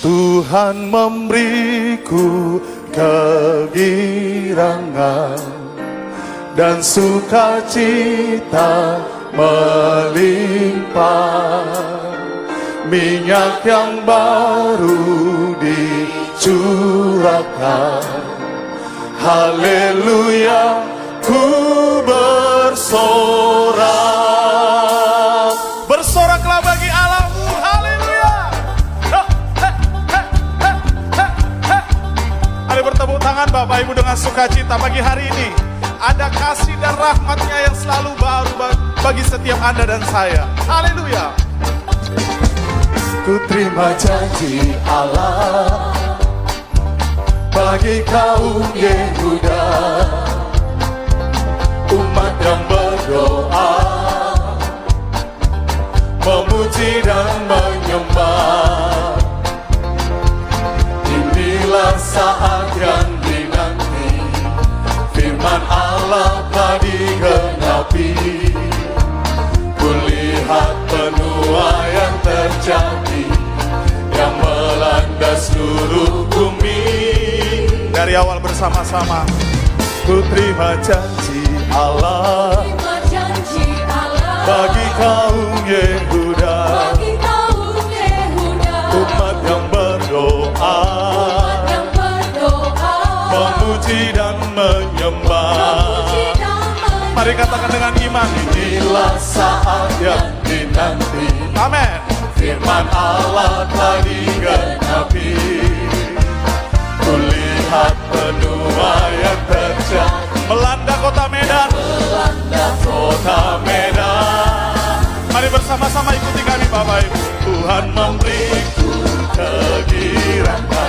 Tuhan memberiku kegirangan dan sukacita melimpah. Minyak yang baru dicurahkan. Haleluya ku bersorak tangan Bapak Ibu dengan sukacita pagi hari ini. Ada kasih dan rahmatnya yang selalu baru ba- bagi setiap Anda dan saya. Haleluya. Ku terima janji Allah bagi kaum Yehuda umat yang berdoa memuji dan menyembah inilah saat yang firman Allah telah digenapi kulihat penuaian terjadi yang melanda seluruh bumi. Dari awal bersama-sama ku terima janji Allah. Bagi kaum Yehuda memuji dan menyembah. Mari katakan dengan iman. Inilah saat yang dinanti. Amin. Firman Allah telah digenapi. Kulihat penuaian terjadi. Melanda kota Medan. Melanda kota Medan. Mari bersama-sama ikuti kami Bapak Ibu. Tuhan memberiku kegirangan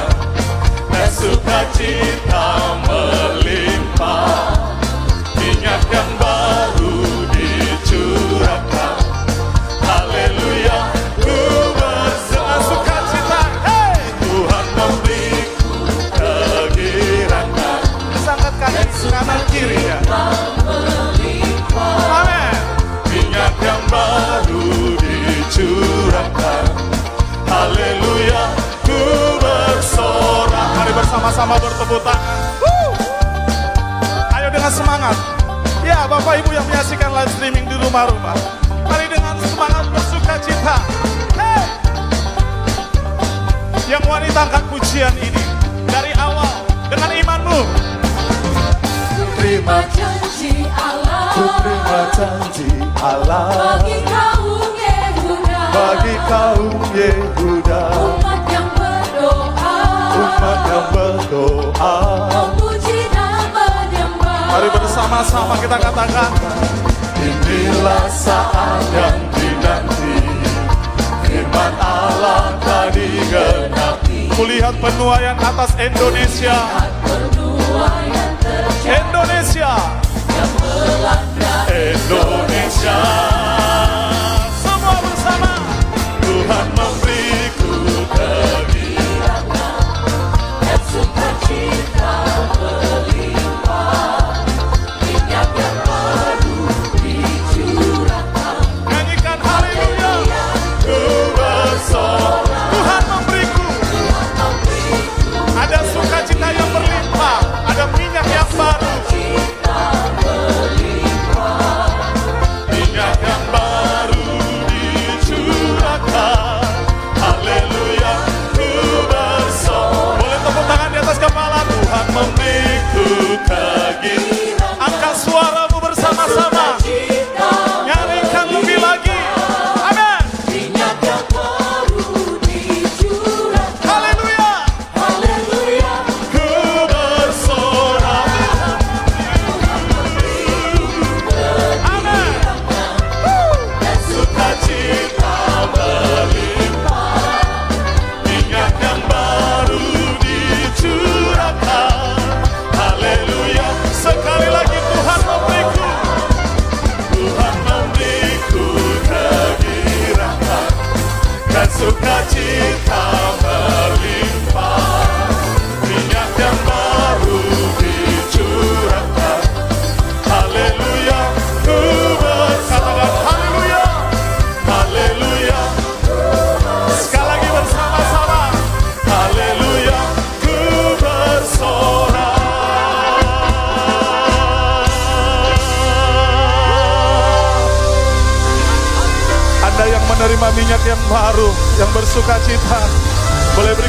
sukacita melimpah. Minyak mari bersama-sama bertepuk tangan Woo! Ayo dengan semangat. Ya, Bapak Ibu yang menyaksikan live streaming di rumah-rumah. Mari dengan semangat bersuka cita. Hey! Yang wanita angkat pujian ini dari awal dengan imanmu. Terima, janji Allah terima janji Allah bagi kaum Yehuda bagi kaum Yehuda, umat yang yang berdoa. memuji dan Mari bersama-sama kita katakan Inilah saat yang dinanti. Firman Allah telah digenapi Kulihat penuaian atas Indonesia. Indonesia. Indonesia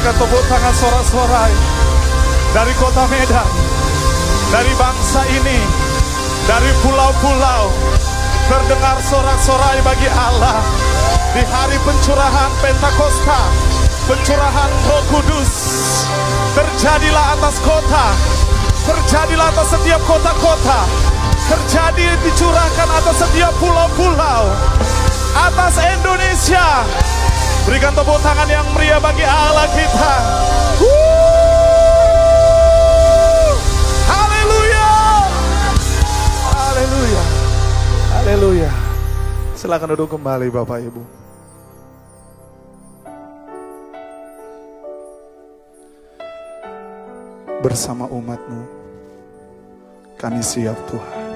Boleh berikan tepuk tangan sorak-sorai dari kota Medan, dari bangsa ini, dari pulau-pulau. Terdengar sorak-sorai bagi Allah di hari pencurahan Pentakosta, pencurahan Roh Kudus. Terjadilah atas kota, terjadilah atas setiap kota-kota, terjadi dicurahkan atas setiap pulau-pulau, atas Indonesia. Berikan tepuk tangan yang meriah bagi Allah kita. Haleluya. Haleluya. Haleluya. Silakan duduk kembali Bapak Ibu. Bersama umatmu, kami siap Tuhan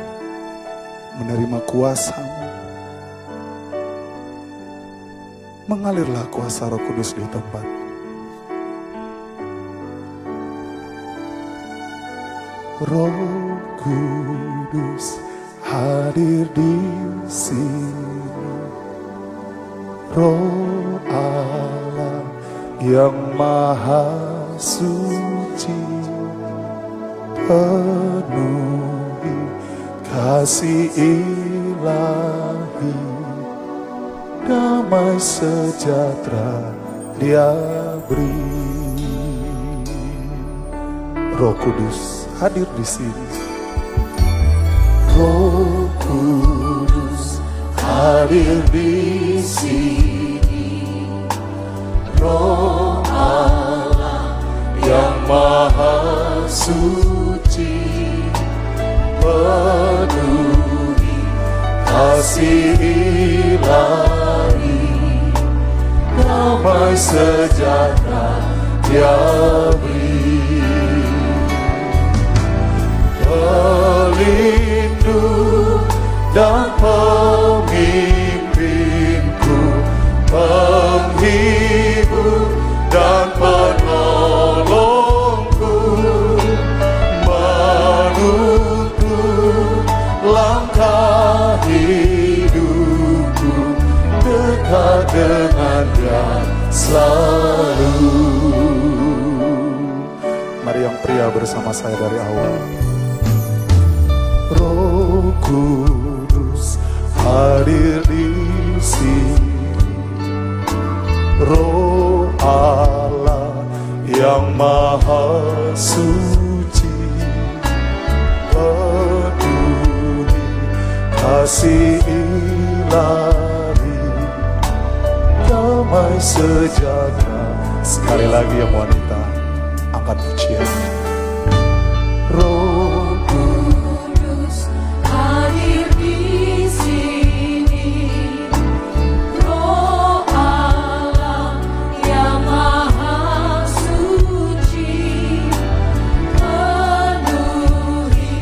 menerima kuasamu. Mengalirlah kuasa roh kudus di tempat. Roh Kudus hadir di sini. Roh Allah yang maha suci penuhi kasih ilahi damai sejahtera dia beri. Roh Kudus hadir di sini. Roh Kudus hadir di sini. Roh Allah yang maha suci penuhi kasih ilahi damai sejahtera dia beri pelindung dan pemimpinku penghibur dan penolongku dekat dengan dia selalu. Mari yang pria bersama saya dari awal. Roh Kudus hadir di sini. Roh Allah yang maha suci. Peduli kasih damai sejahtera sekali lagi yang wanita angkat pujian Roh Kudus hadir di sini, Roh Allah yang maha suci, penuhi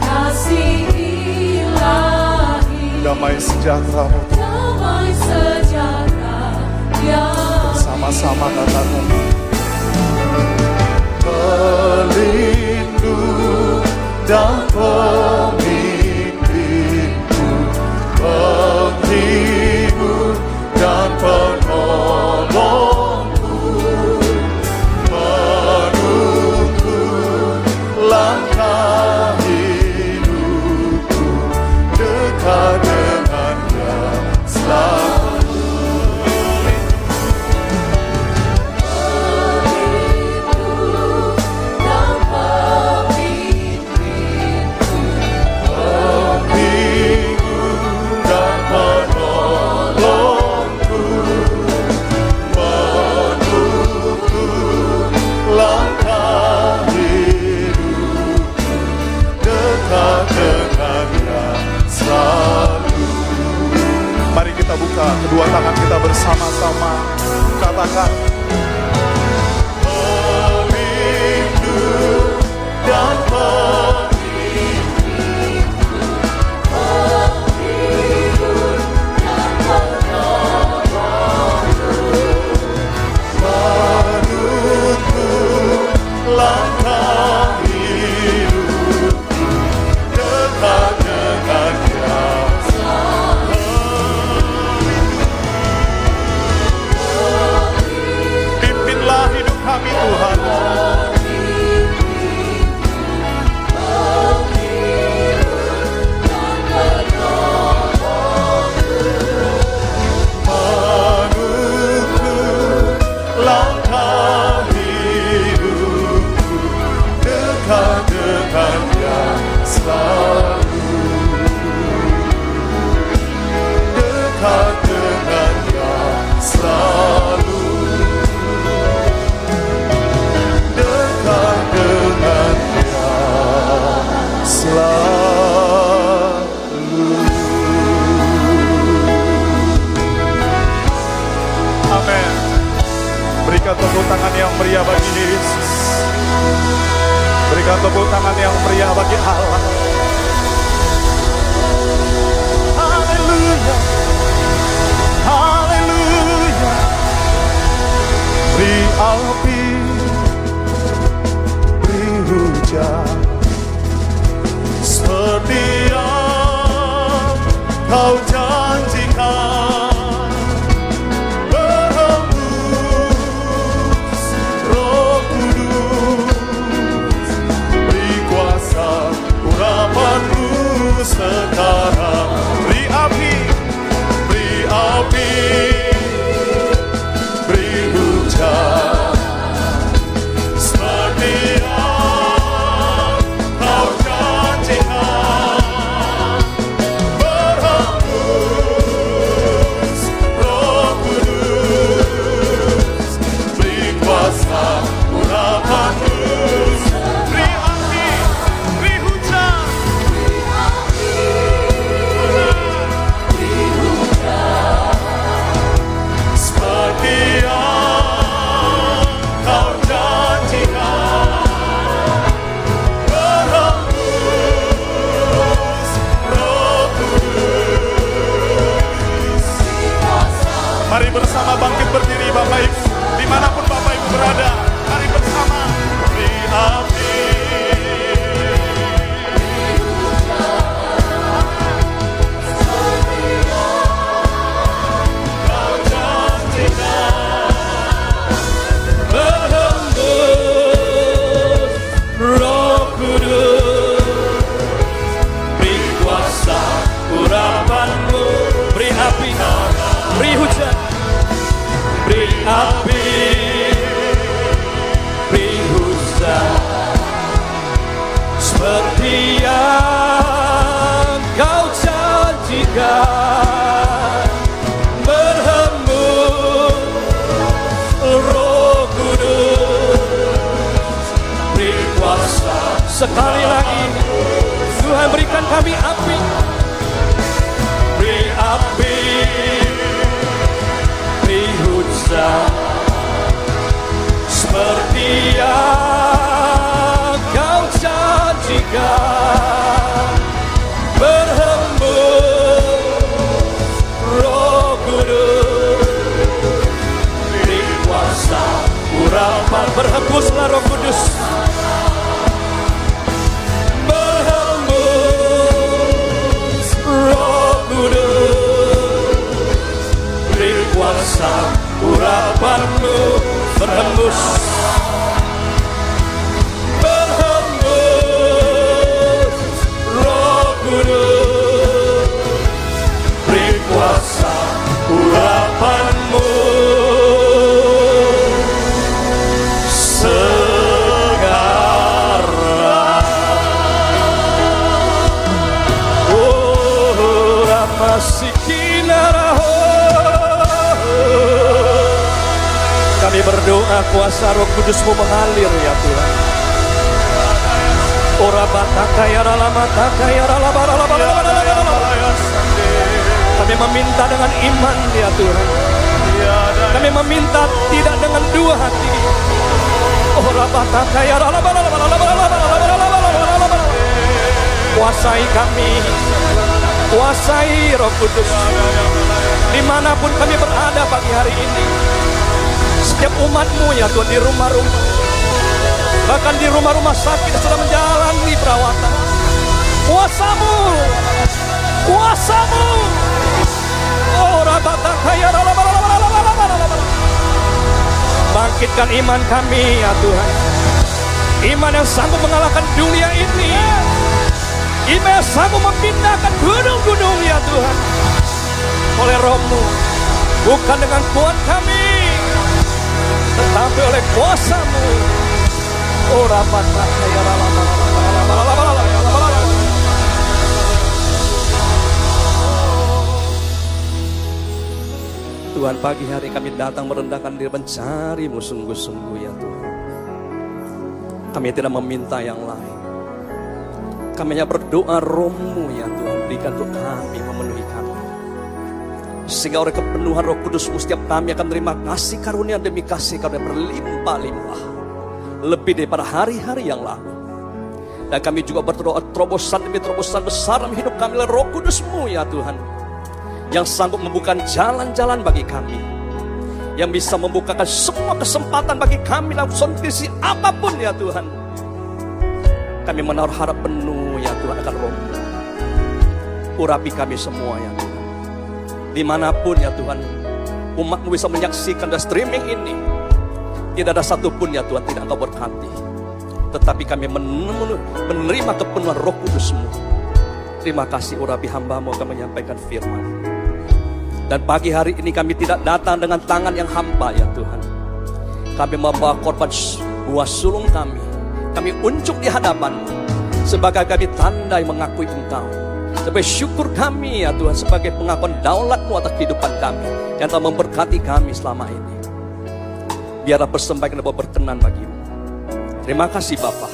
kasih ilahi, damai sejahtera sama-sama katakan. Pelindung dan pemimpinku kedua tangan kita bersama-sama. Katakan meriah bagi Yesus. Berikan tepuk tangan yang meriah bagi Allah. Sekali lagi Tuhan berikan kami api. Beri api. Beri hujan. Seperti yang kau janjikan. Berhembus roh kudus. Beri kuasa urapan berhembuslah roh kudus Kami berdoa kuasa roh kudusmu mengalir ya Tuhan Ora bataka ya rala mataka ya rala barala Kami meminta dengan iman ya Tuhan Kami meminta tidak dengan dua hati Ora bataka ya rala barala Kuasai kami Kuasai Roh Kudus. Di mana pun kami berada pagi hari ini. Setiap umatmu ya Tuhan di rumah-rumah. Bahkan di rumah-rumah sakit sedang menjalani perawatan. Kuasamu. Kuasamu. Oh rabataka ya ralaba ralaba ralaba ralaba ralaba. Bangkitkan iman kami ya Tuhan. Iman yang sanggup mengalahkan dunia ini. Sanggup memindahkan gunung-gunung ya Tuhan. Oleh rohmu. Bukan dengan kuat kami. Tetapi oleh kuasamu. Oh ya ralaba ralaba ralaba. Tuhan pagi hari kami datang merendahkan diri mencarimu sungguh-sungguh ya Tuhan. Kami tidak meminta yang lain. Kami hanya berdoa rohmu ya Tuhan berikan untuk kami memenuhi kami. Sehingga oleh kepenuhan roh kudusmu setiap kami akan terima kasih karunia demi kasih karunia berlimpah-limpah. Lebih daripada hari-hari yang lalu. Dan kami juga berdoa terobosan demi terobosan besar dalam hidup kami oleh roh kudusmu ya Tuhan. Yang sanggup membuka jalan-jalan bagi kami. Yang bisa membukakan semua kesempatan bagi kami dalam kondisi apa pun ya Tuhan. Kami menaruh harap penuh ya Tuhan akan roh. Urapi kami semua ya Tuhan. Di mana pun ya Tuhan. Umatmu bisa menyaksikan dan streaming ini. Tidak ada satupun ya Tuhan tidak engkau berkati. Tetapi kami menerima kepenuhan roh kudusmu. Terima kasih urapi hambamu akan menyampaikan firman. Dan pagi hari ini kami tidak datang dengan tangan yang hampa ya Tuhan. Kami membawa korban buah sulung kami. Kami unjuk di hadapanmu. Sebagai kami tanda yang mengakui engkau. Sebagai syukur kami ya Tuhan. Sebagai pengakuan daulatmu atas kehidupan kami. Yang telah memberkati kami selama ini. Biarlah persembahan dapat berkenan bagimu. Terima kasih Bapak.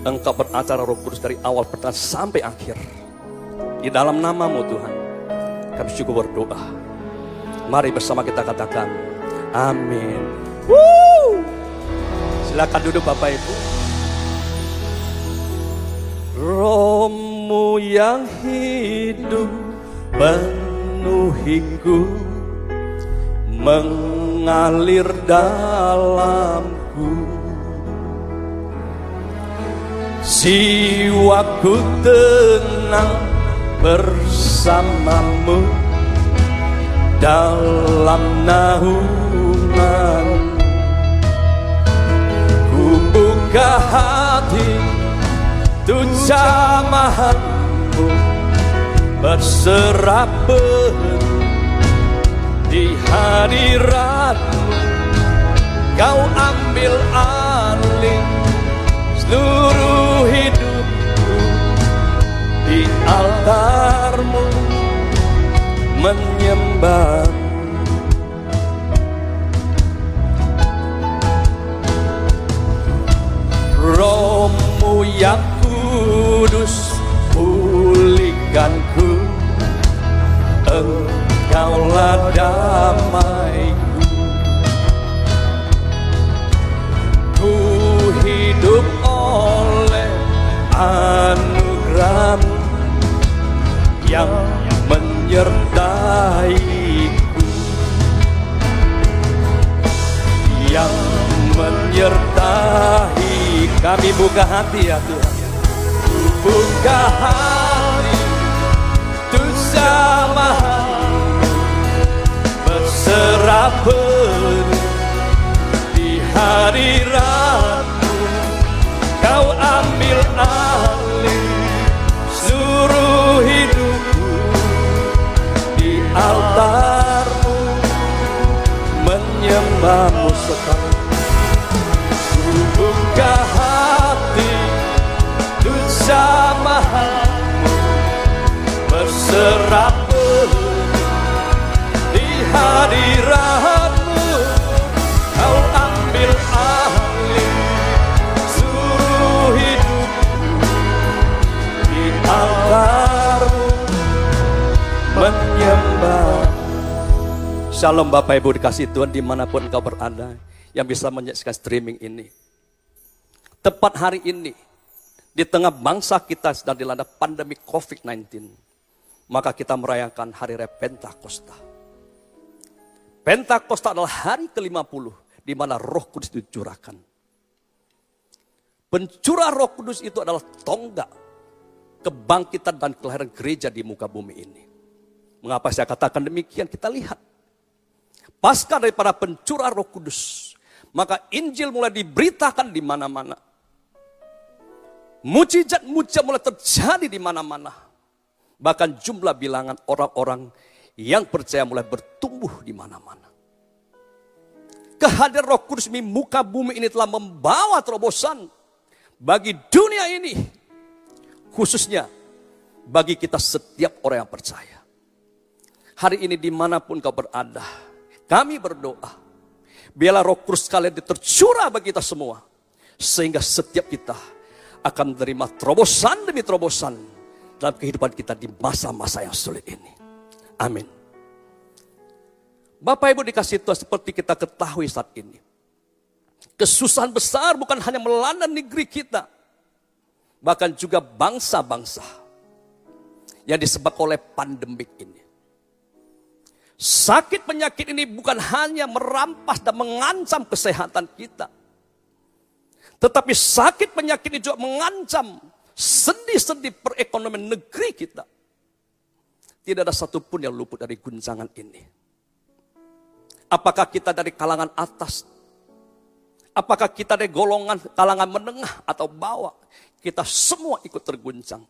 Engkau beracara roh kudus dari awal pertengahan sampai akhir. Di dalam namamu Tuhan. Kami cukup berdoa. Mari bersama kita katakan. Amin. Woo! Silakan duduk Bapak Ibu. Rohmu yang hidup penuhiku mengalir dalamku. Jiwaku tenang bersamamu dalam naungan. Ku buka hati Tuh jamahanmu berserah penuh di hadiratmu Kau ambil alih seluruh hidupku Di altarmu menyembah. Rohmu yang Engkaulah damaiku Ku hidup oleh anugerahmu Yang menyertaiku. Yang menyertai kami. Buka hati ya Tuhan. Buka hati. Tuh sama penuh di hadiratmu kau ambil alih seluruh hidupku di altarmu menyembahmu sekali kau ambil alih hidupku di menyembah Shalom Bapak Ibu dikasih Tuhan di mana pun kau berada yang bisa menyaksikan streaming ini. Tepat hari ini, di tengah bangsa kita sedang dilanda pandemi COVID-19, maka kita merayakan hari raya Pentakosta. Pentakosta adalah hari ke-50 di mana roh kudus dicurahkan. Pencurah roh kudus itu adalah tonggak kebangkitan dan kelahiran gereja di muka bumi ini. Mengapa saya katakan demikian? Kita lihat. Pasca daripada pencurah roh kudus, maka Injil mulai diberitakan di mana-mana. Mujizat-mujizat mulai terjadi di mana-mana. Bahkan jumlah bilangan orang-orang yang percaya mulai bertumbuh di mana-mana. Kehadiran roh kudus di muka bumi ini telah membawa terobosan bagi dunia ini. Khususnya bagi kita setiap orang yang percaya. Hari ini di mana pun kau berada, kami berdoa. Biarlah roh kudus kalian ditercurah bagi kita semua. Sehingga setiap kita akan menerima terobosan demi terobosan dalam kehidupan kita di masa-masa yang sulit ini. Amin. Bapak Ibu dikasih Tuhan seperti kita ketahui saat ini. Kesusahan besar bukan hanya melanda negeri kita. Bahkan juga bangsa-bangsa. Yang disebabkan oleh pandemik ini. Sakit penyakit ini bukan hanya merampas dan mengancam kesehatan kita. Tetapi sakit penyakit ini juga mengancam sendi-sendi perekonomian negeri kita. Tidak ada satupun yang luput dari guncangan ini. Apakah kita dari kalangan atas? Apakah kita dari golongan kalangan menengah atau bawah? Kita semua ikut terguncang.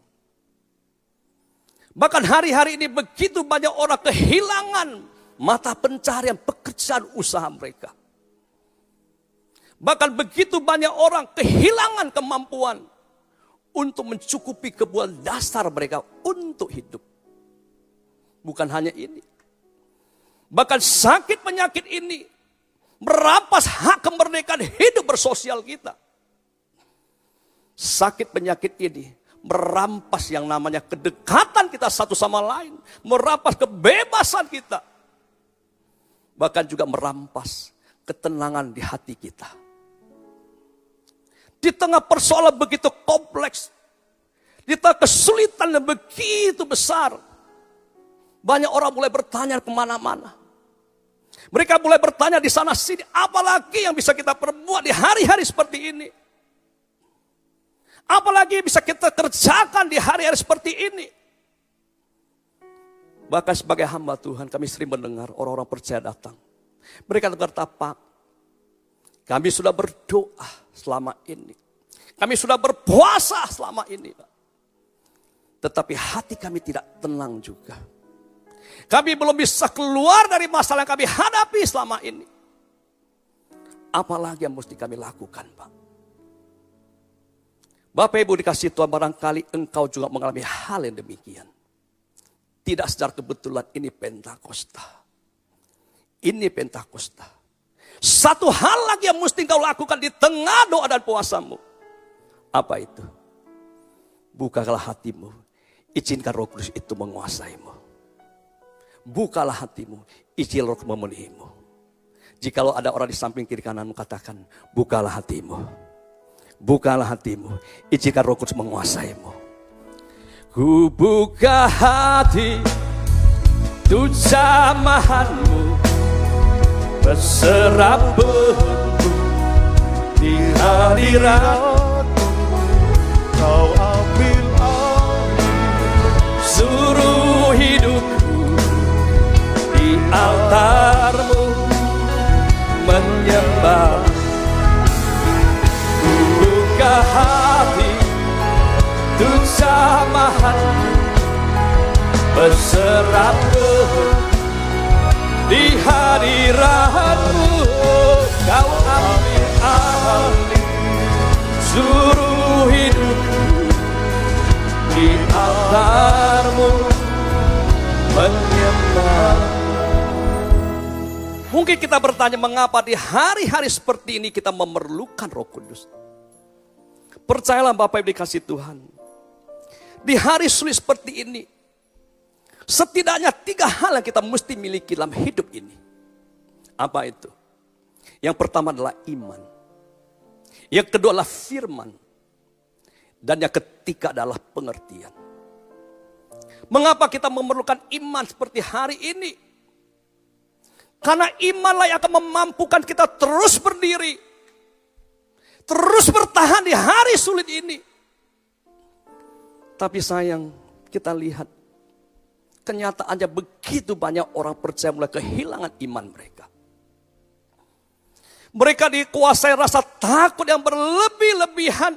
Bahkan hari-hari ini begitu banyak orang kehilangan mata pencarian pekerjaan usaha mereka. Bahkan begitu banyak orang kehilangan kemampuan untuk mencukupi kebutuhan dasar mereka untuk hidup. Bukan hanya ini. Bahkan sakit penyakit ini merampas hak kemerdekaan hidup bersosial kita. Sakit penyakit ini merampas yang namanya kedekatan kita satu sama lain, merampas kebebasan kita. Bahkan juga merampas ketenangan di hati kita. Di tengah persoalan begitu kompleks, di tengah kesulitan yang begitu besar, banyak orang mulai bertanya ke mana-mana. Mereka mulai bertanya di sana sini, apalagi yang bisa kita perbuat di hari-hari seperti ini. Apalagi bisa kita kerjakan di hari-hari seperti ini. Bahkan sebagai hamba Tuhan kami sering mendengar orang-orang percaya datang. Mereka berkata, kami sudah berdoa selama ini. Kami sudah berpuasa selama ini. Tetapi hati kami tidak tenang juga. Kami belum bisa keluar dari masalah yang kami hadapi selama ini. Apalagi yang mesti kami lakukan Pak. Bapak Ibu dikasih Tuhan barangkali engkau juga mengalami hal yang demikian. Tidak secara kebetulan ini Pentakosta. Ini Pentakosta. Satu hal lagi yang mesti engkau lakukan di tengah doa dan puasamu. Apa itu? Bukalah hatimu. Izinkan roh kudus itu menguasaimu bukalah hatimu, isi roh memenuhimu. Jikalau ada orang di samping kiri kananmu katakan, bukalah hatimu. Bukalah hatimu, izinkan roh kudus menguasaimu. Ku buka hati, tu jamahanmu, berserah di hadirat Kau altarmu menyembah Ku buka hati untuk samahan berserah di hadiratmu kau ambil alih suruh hidupku di altarmu menyembah. Mungkin kita bertanya mengapa di hari-hari seperti ini kita memerlukan roh kudus. Percayalah Bapak Ibu dikasih Tuhan. Di hari sulit seperti ini. Setidaknya tiga hal yang kita mesti miliki dalam hidup ini. Apa itu? Yang pertama adalah iman. Yang kedua adalah firman. Dan yang ketiga adalah pengertian. Mengapa kita memerlukan iman seperti hari ini? Karena imanlah yang akan memampukan kita terus berdiri. Terus bertahan di hari sulit ini. Tapi sayang kita lihat kenyataannya begitu banyak orang percaya mulai kehilangan iman mereka. Mereka dikuasai rasa takut yang berlebih-lebihan.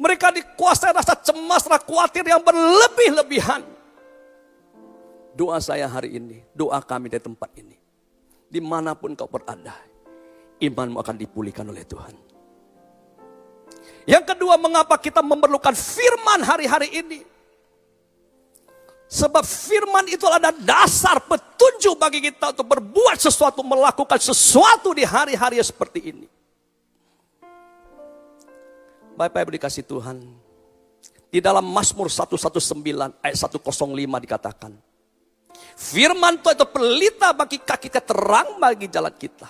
Mereka dikuasai rasa cemas, rasa khawatir yang berlebih-lebihan. Doa saya hari ini, doa kami di tempat ini. Di mana pun kau berada, imanmu akan dipulihkan oleh Tuhan. Yang kedua, mengapa kita memerlukan firman hari-hari ini? Sebab firman itu adalah dasar petunjuk bagi kita untuk berbuat sesuatu, melakukan sesuatu di hari-hari seperti ini. Bapak Ibu dikasih Tuhan. Di dalam Mazmur 119 ayat 105 dikatakan. Firman Tuhan itu pelita bagi kaki kita, terang bagi jalan kita.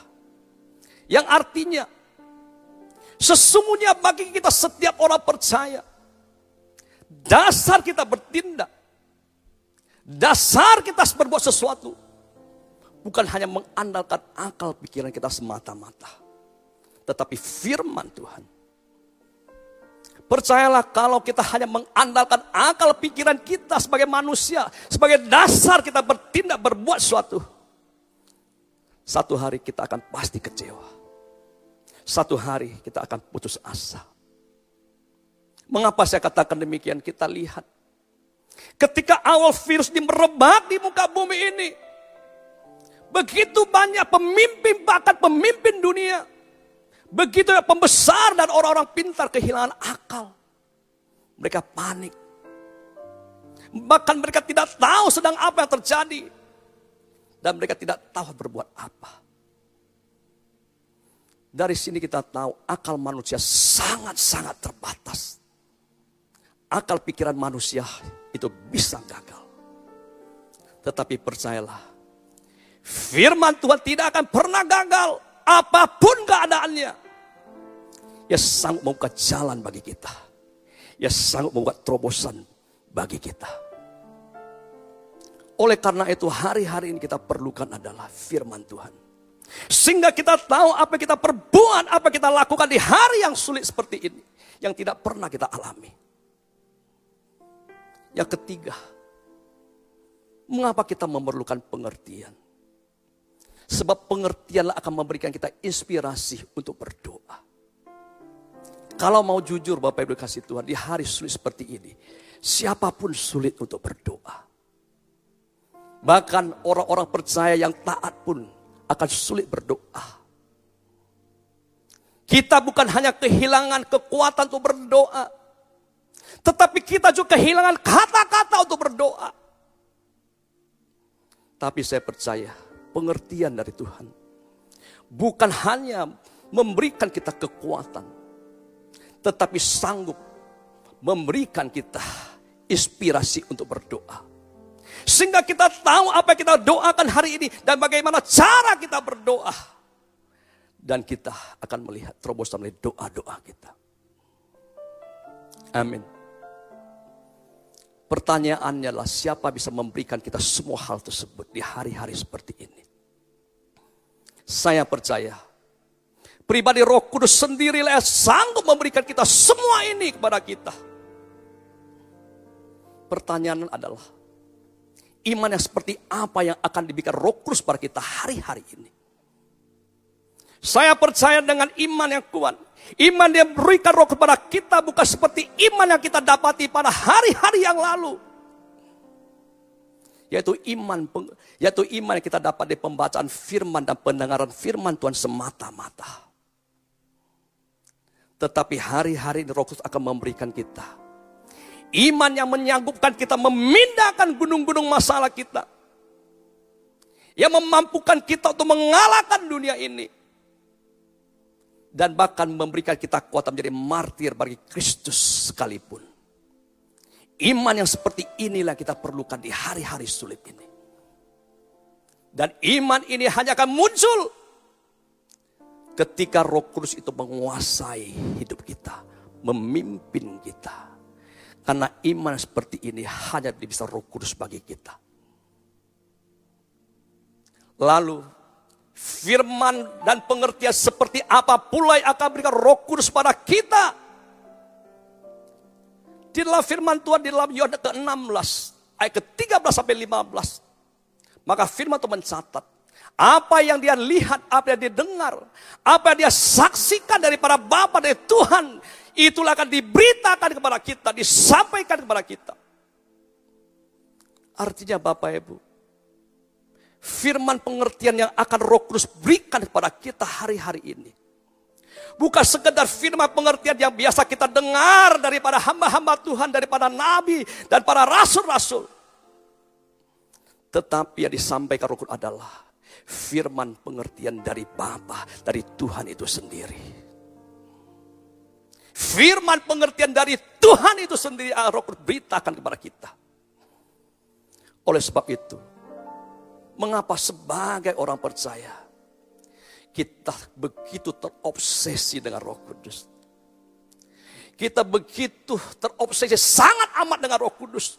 Yang artinya, sesungguhnya bagi kita setiap orang percaya, dasar kita bertindak, dasar kita berbuat sesuatu, bukan hanya mengandalkan akal pikiran kita semata-mata, tetapi firman Tuhan Percayalah kalau kita hanya mengandalkan akal pikiran kita sebagai manusia, sebagai dasar kita bertindak berbuat suatu. Satu hari kita akan pasti kecewa. Satu hari kita akan putus asa. Mengapa saya katakan demikian? Kita lihat. Ketika awal virus ini merebak di muka bumi ini. Begitu banyak pemimpin, bahkan pemimpin dunia Begitu ya pembesar dan orang-orang pintar kehilangan akal. Mereka panik. Bahkan mereka tidak tahu sedang apa yang terjadi. Dan mereka tidak tahu berbuat apa. Dari sini kita tahu akal manusia sangat-sangat terbatas. Akal pikiran manusia itu bisa gagal. Tetapi percayalah, firman Tuhan tidak akan pernah gagal apa pun keadaannya. Ya sanggup membuka jalan bagi kita. Ya sanggup membuat terobosan bagi kita. Oleh karena itu hari-hari ini kita perlukan adalah firman Tuhan. Sehingga kita tahu apa kita perbuat, apa kita lakukan di hari yang sulit seperti ini. Yang tidak pernah kita alami. Yang ketiga, mengapa kita memerlukan pengertian? Sebab pengertianlah akan memberikan kita inspirasi untuk berdoa. Kalau mau jujur Bapak Ibu kasih Tuhan di hari sulit seperti ini. Siapa pun sulit untuk berdoa. Bahkan orang-orang percaya yang taat pun akan sulit berdoa. Kita bukan hanya kehilangan kekuatan untuk berdoa. Tetapi kita juga kehilangan kata-kata untuk berdoa. Tapi saya percaya pengertian dari Tuhan. Bukan hanya memberikan kita kekuatan tetapi sanggup memberikan kita inspirasi untuk berdoa. Sehingga kita tahu apa yang kita doakan hari ini dan bagaimana cara kita berdoa. Dan kita akan melihat terobosan melalui doa-doa kita. Amin. Pertanyaannya adalah siapa bisa memberikan kita semua hal tersebut di hari-hari seperti ini. Saya percaya Pribadi roh kudus sendirilah yang sanggup memberikan kita semua ini kepada kita. Pertanyaan adalah, iman yang seperti apa yang akan diberikan roh kudus pada kita hari-hari ini? Saya percaya dengan iman yang kuat. Iman yang berikan roh kepada kita bukan seperti iman yang kita dapati pada hari-hari yang lalu. Yaitu iman yaitu iman yang kita dapat di pembacaan firman dan pendengaran firman Tuhan semata-mata. Tetapi hari-hari ini roh kudus akan memberikan kita. Iman yang menyanggupkan kita memindahkan gunung-gunung masalah kita. Yang memampukan kita untuk mengalahkan dunia ini. Dan bahkan memberikan kita kuat menjadi martir bagi Kristus sekalipun. Iman yang seperti inilah kita perlukan di hari-hari sulit ini. Dan iman ini hanya akan muncul Ketika roh kudus itu menguasai hidup kita. Memimpin kita. Karena iman seperti ini hanya bisa roh kudus bagi kita. Lalu firman dan pengertian seperti apa pula yang akan berikan roh kudus pada kita. Di dalam firman Tuhan di dalam Yohanes ke-16 ayat ke-13 sampai 15. Maka firman Tuhan mencatat apa yang dia lihat, apa yang dia dengar, apa yang dia saksikan dari para Bapa dari Tuhan, itulah akan diberitakan kepada kita, disampaikan kepada kita. Artinya Bapak Ibu, firman pengertian yang akan roh kudus berikan kepada kita hari-hari ini. Bukan sekedar firman pengertian yang biasa kita dengar daripada hamba-hamba Tuhan, daripada nabi dan para rasul-rasul. Tetapi yang disampaikan roh adalah firman pengertian dari Bapa, dari Tuhan itu sendiri. Firman pengertian dari Tuhan itu sendiri ah, roh kudus beritakan kepada kita. Oleh sebab itu, mengapa sebagai orang percaya, kita begitu terobsesi dengan roh kudus. Kita begitu terobsesi sangat amat dengan roh kudus.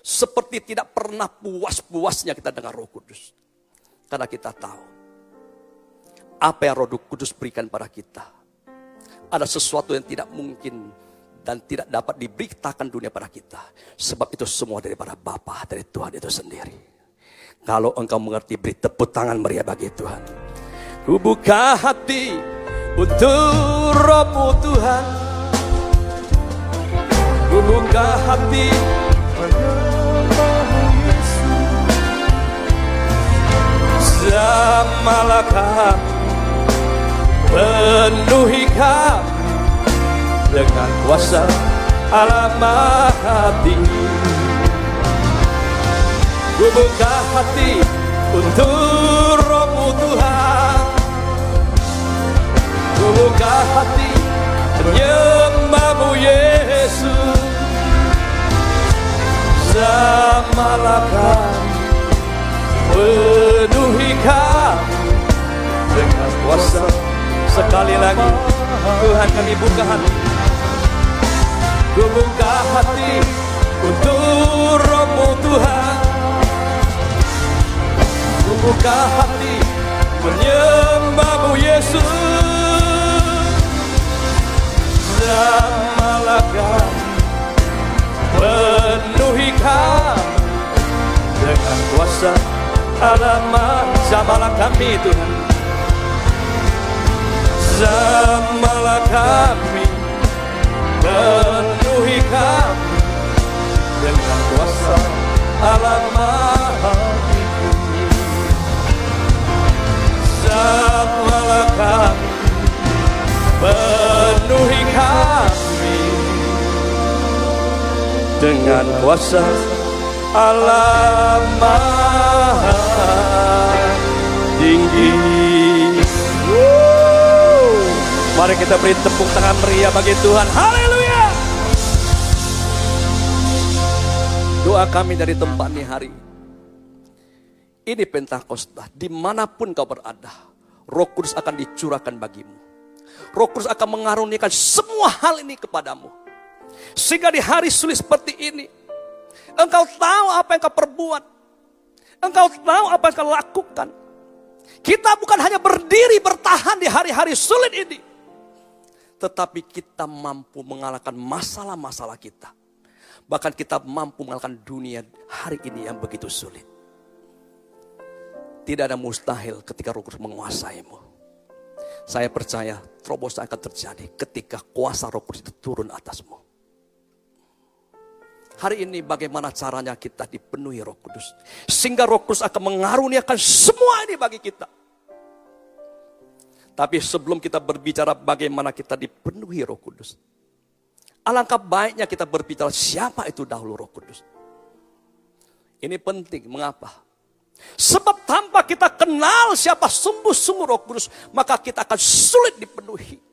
Seperti tidak pernah puas-puasnya kita dengan roh kudus. Karena kita tahu, apa yang roh kudus berikan pada kita. Ada sesuatu yang tidak mungkin dan tidak dapat diberitakan dunia pada kita. Sebab itu semua daripada Bapa, dari Tuhan itu sendiri. Kalau engkau mengerti, beri tepuk tangan meriah bagi Tuhan. Ku buka hati untuk rohmu Tuhan. Ku buka hati Jamalah kami Penuhi kami Dengan kuasa alam hati. Buka hati untuk rohmu Tuhan. Buka hati menyembahmu Yesus. Jamalah kami dengan kuasa sekali lagi Tuhan kami buka hati ku buka hati untuk rohmu Tuhan. Ku buka hati menyembahmu Yesus. Kami penuhi kami dengan kuasa alamat jamalah kami Tuhan. Jamalah kami penuhi kami dengan kuasa. Alamat jamalah kami penuhi kami dengan kuasa alam maha tinggi. Mari kita beri tepuk tangan meriah bagi Tuhan. Haleluya. Doa kami dari tempat ini hari. Ini Pentakosta, di mana pun kau berada, roh kudus akan dicurahkan bagimu. Roh kudus akan mengaruniakan semua hal ini kepadamu. Sehingga di hari sulit seperti ini, Engkau tahu apa yang kau perbuat. Engkau tahu apa yang kau lakukan. Kita bukan hanya berdiri bertahan di hari-hari sulit ini. Tetapi kita mampu mengalahkan masalah-masalah kita. Bahkan kita mampu mengalahkan dunia hari ini yang begitu sulit. Tidak ada mustahil ketika roh kudus menguasaimu. Saya percaya terobosan akan terjadi ketika kuasa roh kudus itu turun atasmu. Hari ini bagaimana caranya kita dipenuhi roh kudus. Sehingga roh kudus akan mengaruniakan semua ini bagi kita. Tapi sebelum kita berbicara bagaimana kita dipenuhi roh kudus. Alangkah baiknya kita berbicara siapa itu dahulu roh kudus. Ini penting, mengapa? Sebab tanpa kita kenal siapa sungguh-sungguh roh kudus, maka kita akan sulit dipenuhi.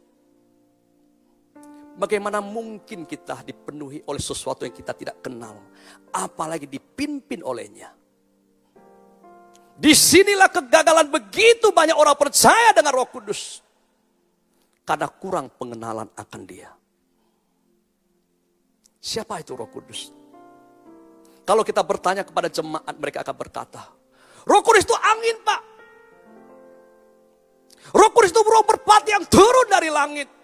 Bagaimana mungkin kita dipenuhi oleh sesuatu yang kita tidak kenal, apalagi dipimpin olehnya. Di sinilah kegagalan begitu banyak orang percaya dengan Roh Kudus, karena kurang pengenalan akan Dia. Siapa itu Roh Kudus? Kalau kita bertanya kepada jemaat, mereka akan berkata, Roh Kudus itu angin, Pak. Roh Kudus itu roh merpati yang turun dari langit.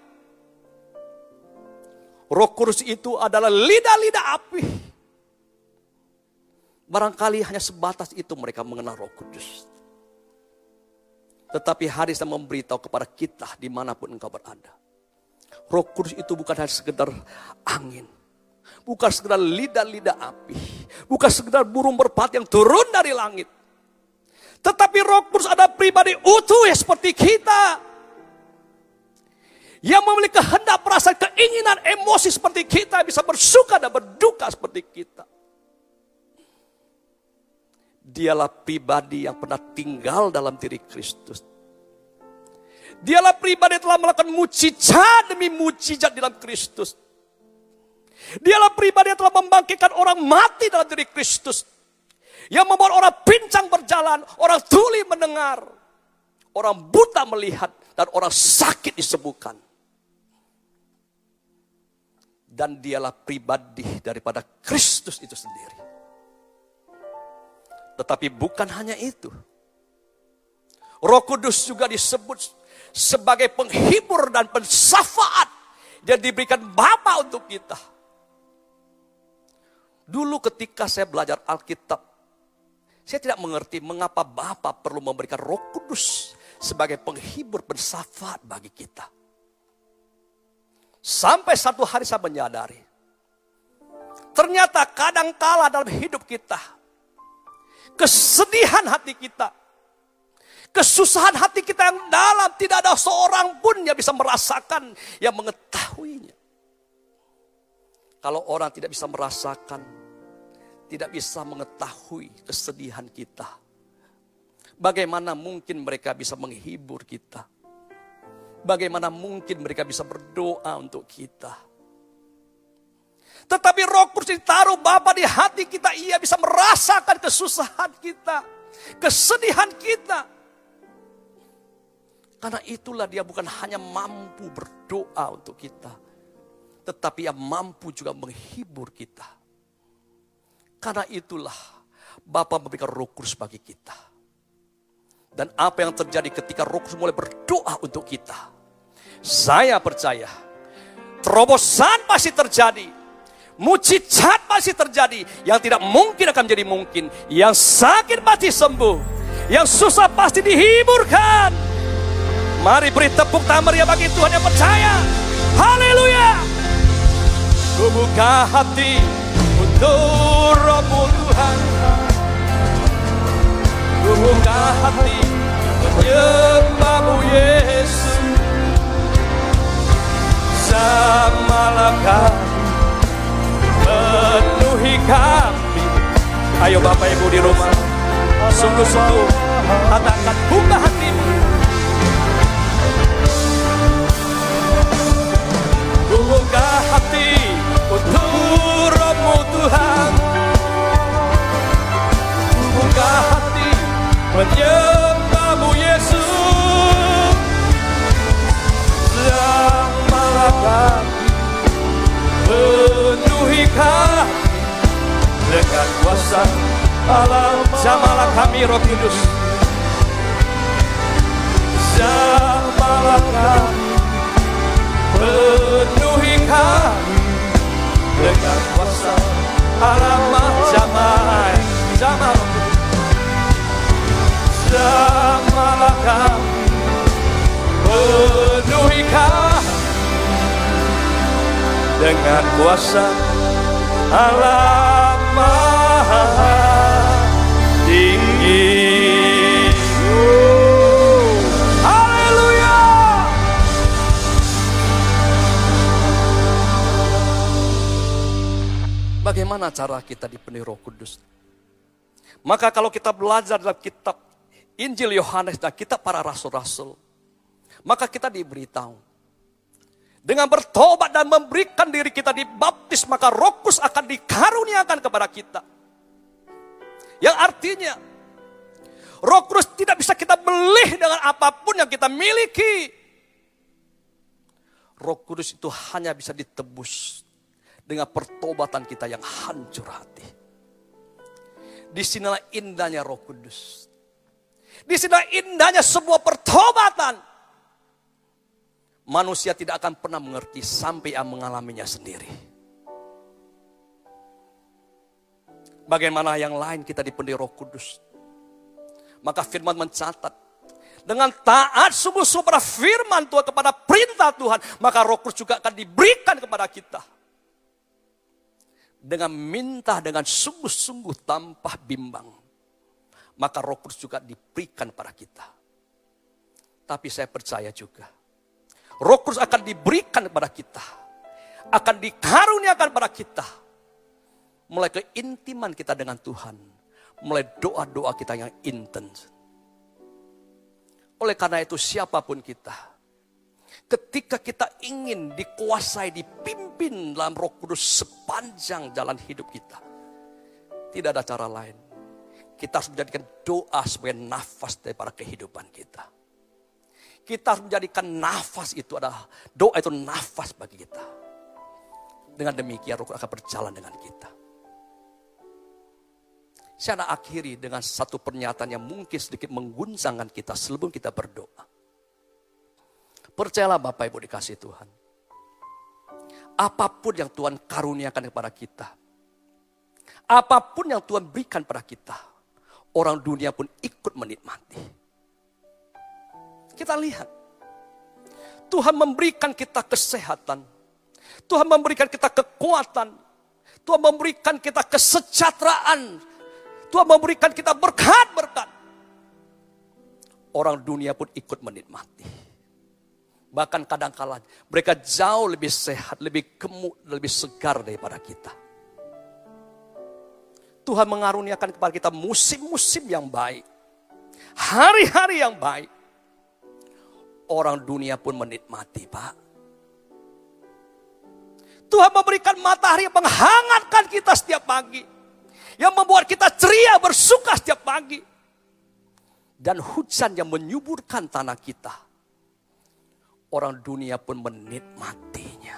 Roh Kudus itu adalah lidah-lidah api. Barangkali hanya sebatas itu mereka mengenal Roh Kudus. Tetapi hari saya memberitahu kepada kita di mana pun engkau berada. Roh Kudus itu bukan hanya sekedar angin. Bukan sekedar lidah-lidah api. Bukan sekedar burung merpati yang turun dari langit. Tetapi Roh Kudus ada pribadi utuh ya seperti kita yang memiliki kehendak, perasaan, keinginan, emosi seperti kita, bisa bersuka dan berduka seperti kita. Dialah pribadi yang pernah tinggal dalam diri Kristus. Dialah pribadi yang telah melakukan mujizat demi mujizat dalam Kristus. Dialah pribadi yang telah membangkitkan orang mati dalam diri Kristus. Yang membuat orang pincang berjalan, orang tuli mendengar, orang buta melihat, dan orang sakit disembuhkan. Dan dialah pribadi daripada Kristus itu sendiri. Tetapi bukan hanya itu. Roh Kudus juga disebut sebagai penghibur dan pensafaat yang diberikan Bapa untuk kita. Dulu ketika saya belajar Alkitab, saya tidak mengerti mengapa Bapa perlu memberikan Roh Kudus sebagai penghibur pensafaat bagi kita. Sampai satu hari saya menyadari, ternyata kadang kala dalam hidup kita, kesedihan hati kita, kesusahan hati kita yang dalam tidak ada seorang pun yang bisa merasakan, yang mengetahuinya. Kalau orang tidak bisa merasakan, tidak bisa mengetahui kesedihan kita, bagaimana mungkin mereka bisa menghibur kita? Bagaimana mungkin mereka bisa berdoa untuk kita? Tetapi roh kudus ditaruh Bapa di hati kita, ia bisa merasakan kesusahan kita, kesedihan kita. Karena itulah dia bukan hanya mampu berdoa untuk kita. Tetapi ia mampu juga menghibur kita. Karena itulah Bapa memberikan roh kudus bagi kita. Dan apa yang terjadi ketika roh kudus mulai berdoa untuk kita. Saya percaya terobosan pasti terjadi. Mujizat pasti terjadi. Yang tidak mungkin akan menjadi mungkin. Yang sakit pasti sembuh. Yang susah pasti dihiburkan. Mari beri tepuk tangan meriah bagi Tuhan yang percaya. Haleluya. Ku buka hati untuk rohmu Tuhan. Buka hati menyembahmu Yesus. Samalah kami penuhi kami. Ayo Bapak Ibu di rumah. Sungguh-sungguh katakan buka hatimu. Kuasa. Alam Jamalah kami roh kudus. Jamalah kami penuhi kami dengan kuasa. Alamat zaman zaman Samalah kami penuhi kami dengan kuasa. Alamat Bagaimana cara kita dipenuhi roh kudus? Maka kalau kita belajar dalam kitab Injil Yohanes dan kitab para rasul-rasul, maka kita diberitahu. Dengan bertobat dan memberikan diri kita dibaptis, maka roh kudus akan dikaruniakan kepada kita. Yang artinya, roh kudus tidak bisa kita beli dengan apa pun yang kita miliki. Roh kudus itu hanya bisa ditebus dengan pertobatan kita yang hancur hati. Di sinilah indahnya roh kudus. Di sinilah indahnya sebuah pertobatan. Manusia tidak akan pernah mengerti sampai ia mengalaminya sendiri. Bagaimana yang lain kita dipenuhi roh kudus. Maka firman mencatat. Dengan taat sungguh-sungguh pada firman Tuhan kepada perintah Tuhan. Maka roh kudus juga akan diberikan kepada kita dengan minta dengan sungguh-sungguh tanpa bimbang, maka Roh Kudus juga diberikan pada kita. Tapi saya percaya juga, Roh Kudus akan diberikan kepada kita, akan dikaruniakan pada kita, mulai keintiman kita dengan Tuhan, mulai doa-doa kita yang intens. Oleh karena itu siapa pun kita, ketika kita ingin dikuasai, dipimpin dalam roh kudus sepanjang jalan hidup kita. Tidak ada cara lain. Kita harus menjadikan doa sebagai nafas daripada kehidupan kita. Kita harus menjadikan nafas itu adalah, doa itu nafas bagi kita. Dengan demikian roh akan berjalan dengan kita. Saya nak akhiri dengan satu pernyataan yang mungkin sedikit mengguncangkan kita sebelum kita berdoa. Percayalah Bapak Ibu dikasih Tuhan. Apa pun yang Tuhan karuniakan kepada kita. Apa pun yang Tuhan berikan pada kita. Orang dunia pun ikut menikmati. Kita lihat. Tuhan memberikan kita kesehatan. Tuhan memberikan kita kekuatan. Tuhan memberikan kita kesejahteraan Tuhan memberikan kita berkat-berkat. Orang dunia pun ikut menikmati. Bahkan kadang-kala mereka jauh lebih sehat, lebih gemuk, lebih segar daripada kita. Tuhan mengaruniakan kepada kita musim-musim yang baik. Hari-hari yang baik. Orang dunia pun menikmati, Pak. Tuhan memberikan matahari yang menghangatkan kita setiap pagi yang membuat kita ceria bersuka setiap pagi. Dan hujan yang menyuburkan tanah kita. Orang dunia pun menikmatinya.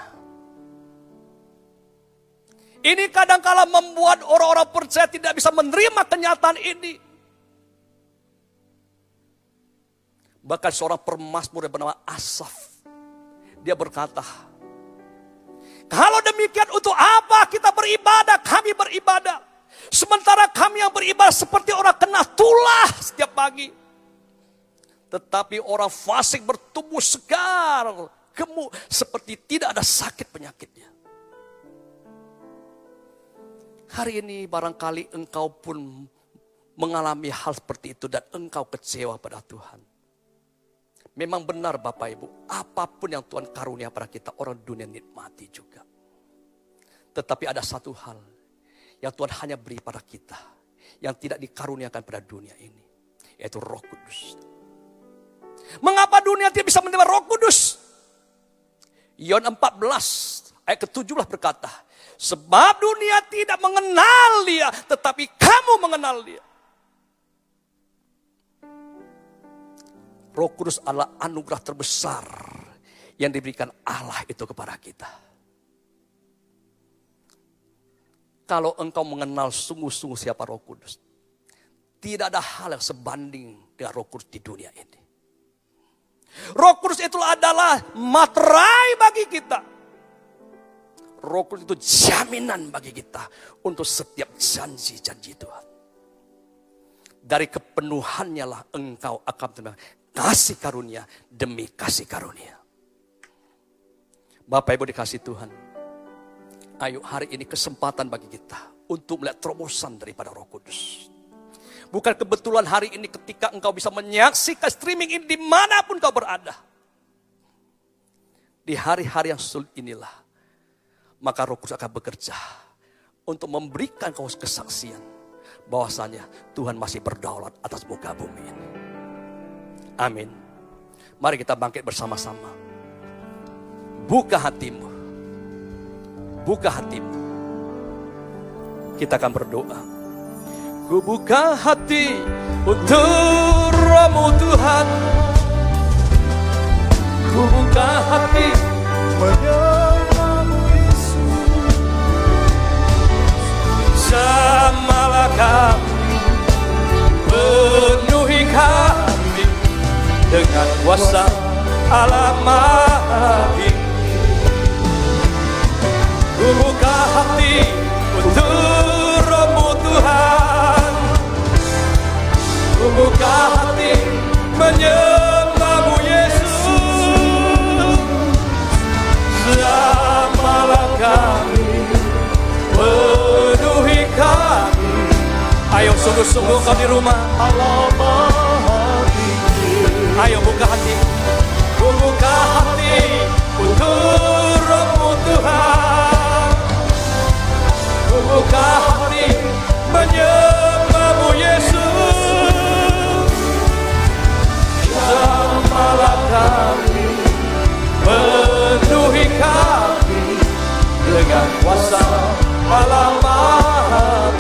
Ini kadangkala membuat orang-orang percaya tidak bisa menerima kenyataan ini. Bahkan seorang permasmur yang bernama Asaf. Dia berkata, kalau demikian untuk apa kita beribadah? Kami beribadah. Sementara kami yang beribadah seperti orang kena tulah setiap pagi. Tetapi orang fasik bertubuh segar, gemuk, seperti tidak ada sakit penyakitnya. Hari ini barangkali engkau pun mengalami hal seperti itu dan engkau kecewa pada Tuhan. Memang benar Bapak Ibu, apa pun yang Tuhan karunia pada kita, orang dunia nikmati juga. Tetapi ada satu hal, yang Tuhan hanya beri pada kita. Yang tidak dikaruniakan pada dunia ini. Yaitu roh kudus. Mengapa dunia tidak bisa menerima roh kudus? Yon 14 ayat ke-17 berkata. Sebab dunia tidak mengenal dia, tetapi kamu mengenal dia. Roh Kudus adalah anugerah terbesar yang diberikan Allah itu kepada kita. Kalau engkau mengenal sungguh-sungguh siapa roh kudus. Tidak ada hal yang sebanding dengan roh kudus di dunia ini. Roh kudus itu adalah materai bagi kita. Roh kudus itu jaminan bagi kita untuk setiap janji-janji Tuhan. Dari kepenuhannya lah engkau akan menerima kasih karunia demi kasih karunia. Bapak Ibu dikasih Tuhan. Ayo hari ini kesempatan bagi kita untuk melihat terobosan daripada roh kudus. Bukan kebetulan hari ini ketika engkau bisa menyaksikan streaming ini di mana pun kau berada. Di hari-hari yang sulit inilah, maka roh kudus akan bekerja untuk memberikan kau kesaksian bahwasanya Tuhan masih berdaulat atas muka bumi ini. Amin. Mari kita bangkit bersama-sama. Buka hatimu buka hatimu. Kita akan berdoa. Ku buka hati untuk rohmu Tuhan. Ku buka hati menyembahmu Yesus. Samalah kami, penuhi kami dengan kuasa alam sungguh-sungguh kau di rumah? Ayo buka hati. Buka hati untukmu Tuhan. Buka hati menyembahmu Yesus. Semalam kami penuhi kami dengan kuasa Allah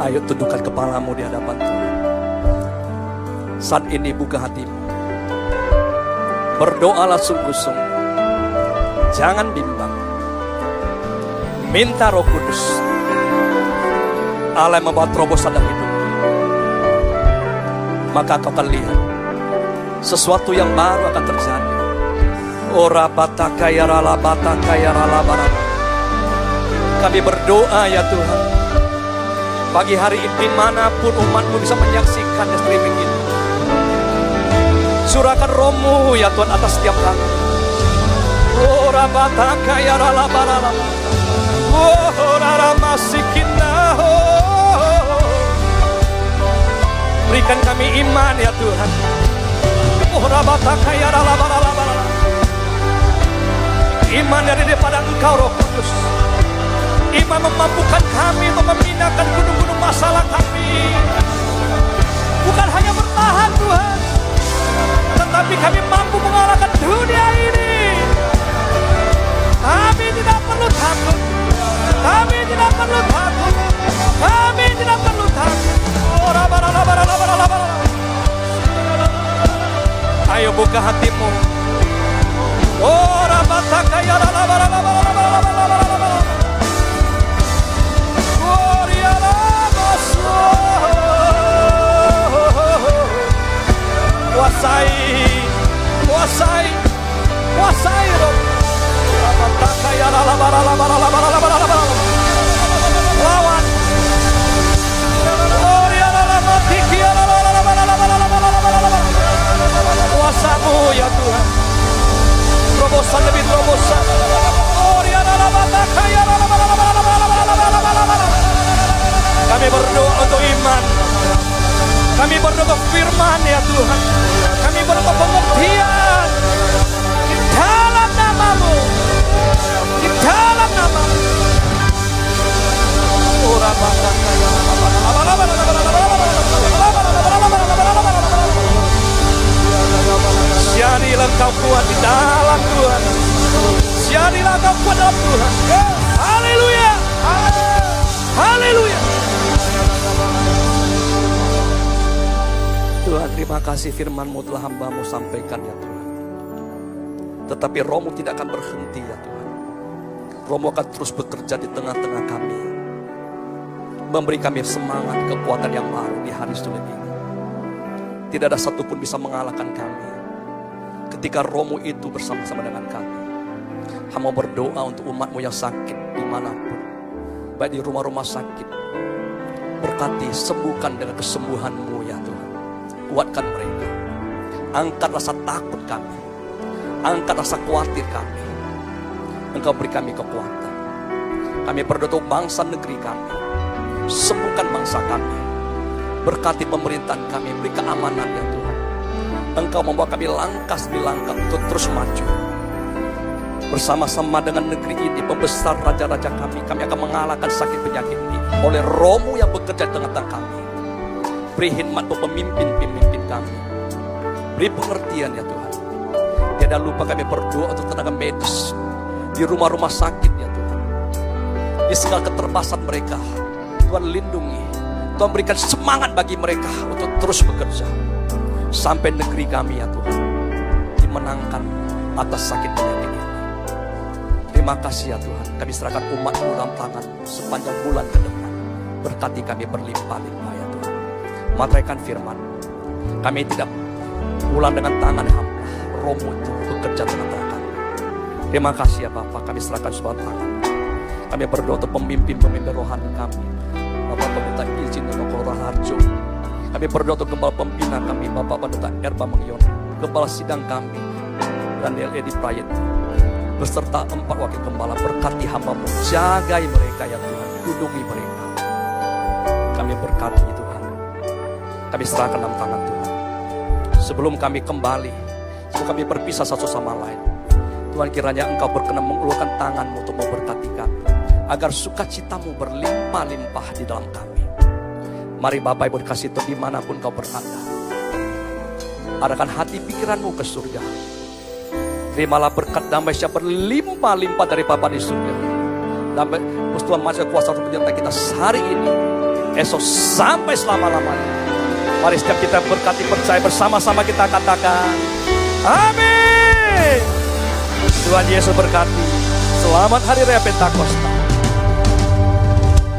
Ayo tundukkan kepalamu di hadapan Tuhan. Saat ini buka hatimu. Berdoalah sungguh-sungguh. Jangan bimbang. Minta roh kudus. Allah membawa terobosan dalam hidup. Maka kau akan lihat. Sesuatu yang baru akan terjadi. Ora bataka ya rala bataka ya rala barala. Kami berdoa ya Tuhan. Pagi hari di mana pun umatmu bisa menyaksikan ya streaming ini. Surahkan rohmu ya Tuhan atas setiap kami. Ora bataka ya rala barala. Oh, rara masikinna. Oh. Berikan kami iman ya Tuhan. Oh, rabataka ya. Iman dari daripada Engkau Roh Kudus. Iman memampukan kami untuk memindahkan gunung-gunung masalah kami. Bukan hanya bertahan Tuhan. Tetapi kami mampu mengalahkan dunia ini. Kami tidak perlu takut. Kami tidak perlu takut. Kami tidak perlu takut. Oh, raba, raba. Ayo buka hatimu. Oh, kuasai kuasai kuasai Rob lawan kuasamu ya Tuhan terobosan terobosan kami berdoa untuk iman Kau kuat di dalam Tuhan. Siarilah kau kuat dalam Tuhan. Haleluya. Haleluya. Tuhan terima kasih firmanmu telah hambamu sampaikan ya Tuhan. Tetapi rohmu tidak akan berhenti ya Tuhan. Rohmu akan terus bekerja di tengah-tengah kami. Memberi kami semangat, kekuatan yang baru di hari sulit ini. Tidak ada satupun bisa mengalahkan kami. Ketika rohmu itu bersama-sama dengan kami. Hamba berdoa untuk umatmu yang sakit di mana pun. Baik di rumah-rumah sakit. Berkati, sembuhkan dengan kesembuhanmu ya Tuhan. Kuatkan mereka. Angkat rasa takut kami. Angkat rasa khawatir kami. Engkau beri kami kekuatan. Kami berdoa untuk bangsa negeri kami. Sembuhkan bangsa kami. Berkati pemerintahan kami, beri keamanan ya Tuhan. Engkau membawa kami langkah demi langkah untuk terus maju. Bersama-sama dengan negeri ini, pembesar raja-raja kami, kami akan mengalahkan sakit penyakit ini. Oleh rohmu yang bekerja di tengah-tengah kami. Beri hikmat untuk pemimpin-pemimpin kami. Beri pengertian ya Tuhan. Tidak lupa kami berdoa untuk tenaga medis. Di rumah-rumah sakit ya Tuhan. Di segala keterbatasan mereka. Tuhan lindungi. Tuhan berikan semangat bagi mereka untuk terus bekerja. Sampai negeri kami ya Tuhan. Dimenangkan atas sakit penyakit ini. Terima kasih ya Tuhan. Kami serahkan umatmu dalam tangan sepanjang bulan ke depan. Berkati kami berlimpah-limpah ya Tuhan. Materaikan firman. Kami tidak pulang dengan tangan hamba. Romo itu bekerja tengah-tengah kami. Terima kasih ya Bapak. Kami serahkan sebuah tangan. Kami berdoa untuk pemimpin-pemimpin rohani kami. Kami berdoa untuk gembala pembina kami. Bapak Pendeta Erba Mengyon. Gembala sidang kami. Daniel Edi Prayet. Beserta empat wakil gembala berkati hambamu. Jagai mereka ya Tuhan. Lindungi mereka. Kami berkati Tuhan. Kami serahkan dalam tangan Tuhan. Sebelum kami kembali. Sebelum kami berpisah satu sama lain. Tuhan kiranya engkau berkenan mengulurkan tanganmu untuk memberkati kami. Agar sukacitamu berlimpah-limpah di dalam kami. Mari Bapak Ibu dikasih Tuhan di mana pun kau berada. Arahkan hati pikiranmu ke surga. Terimalah berkat damai sejahtera berlimpah-limpah dari Bapa di surga. Damai Tuhan masih kuasa untuk menyertai kita hari ini. Esok sampai selama-lamanya. Mari setiap kita berkati percaya bersama-sama kita katakan. Amin. Tuhan Yesus berkati. Selamat Hari Raya Pentakosta.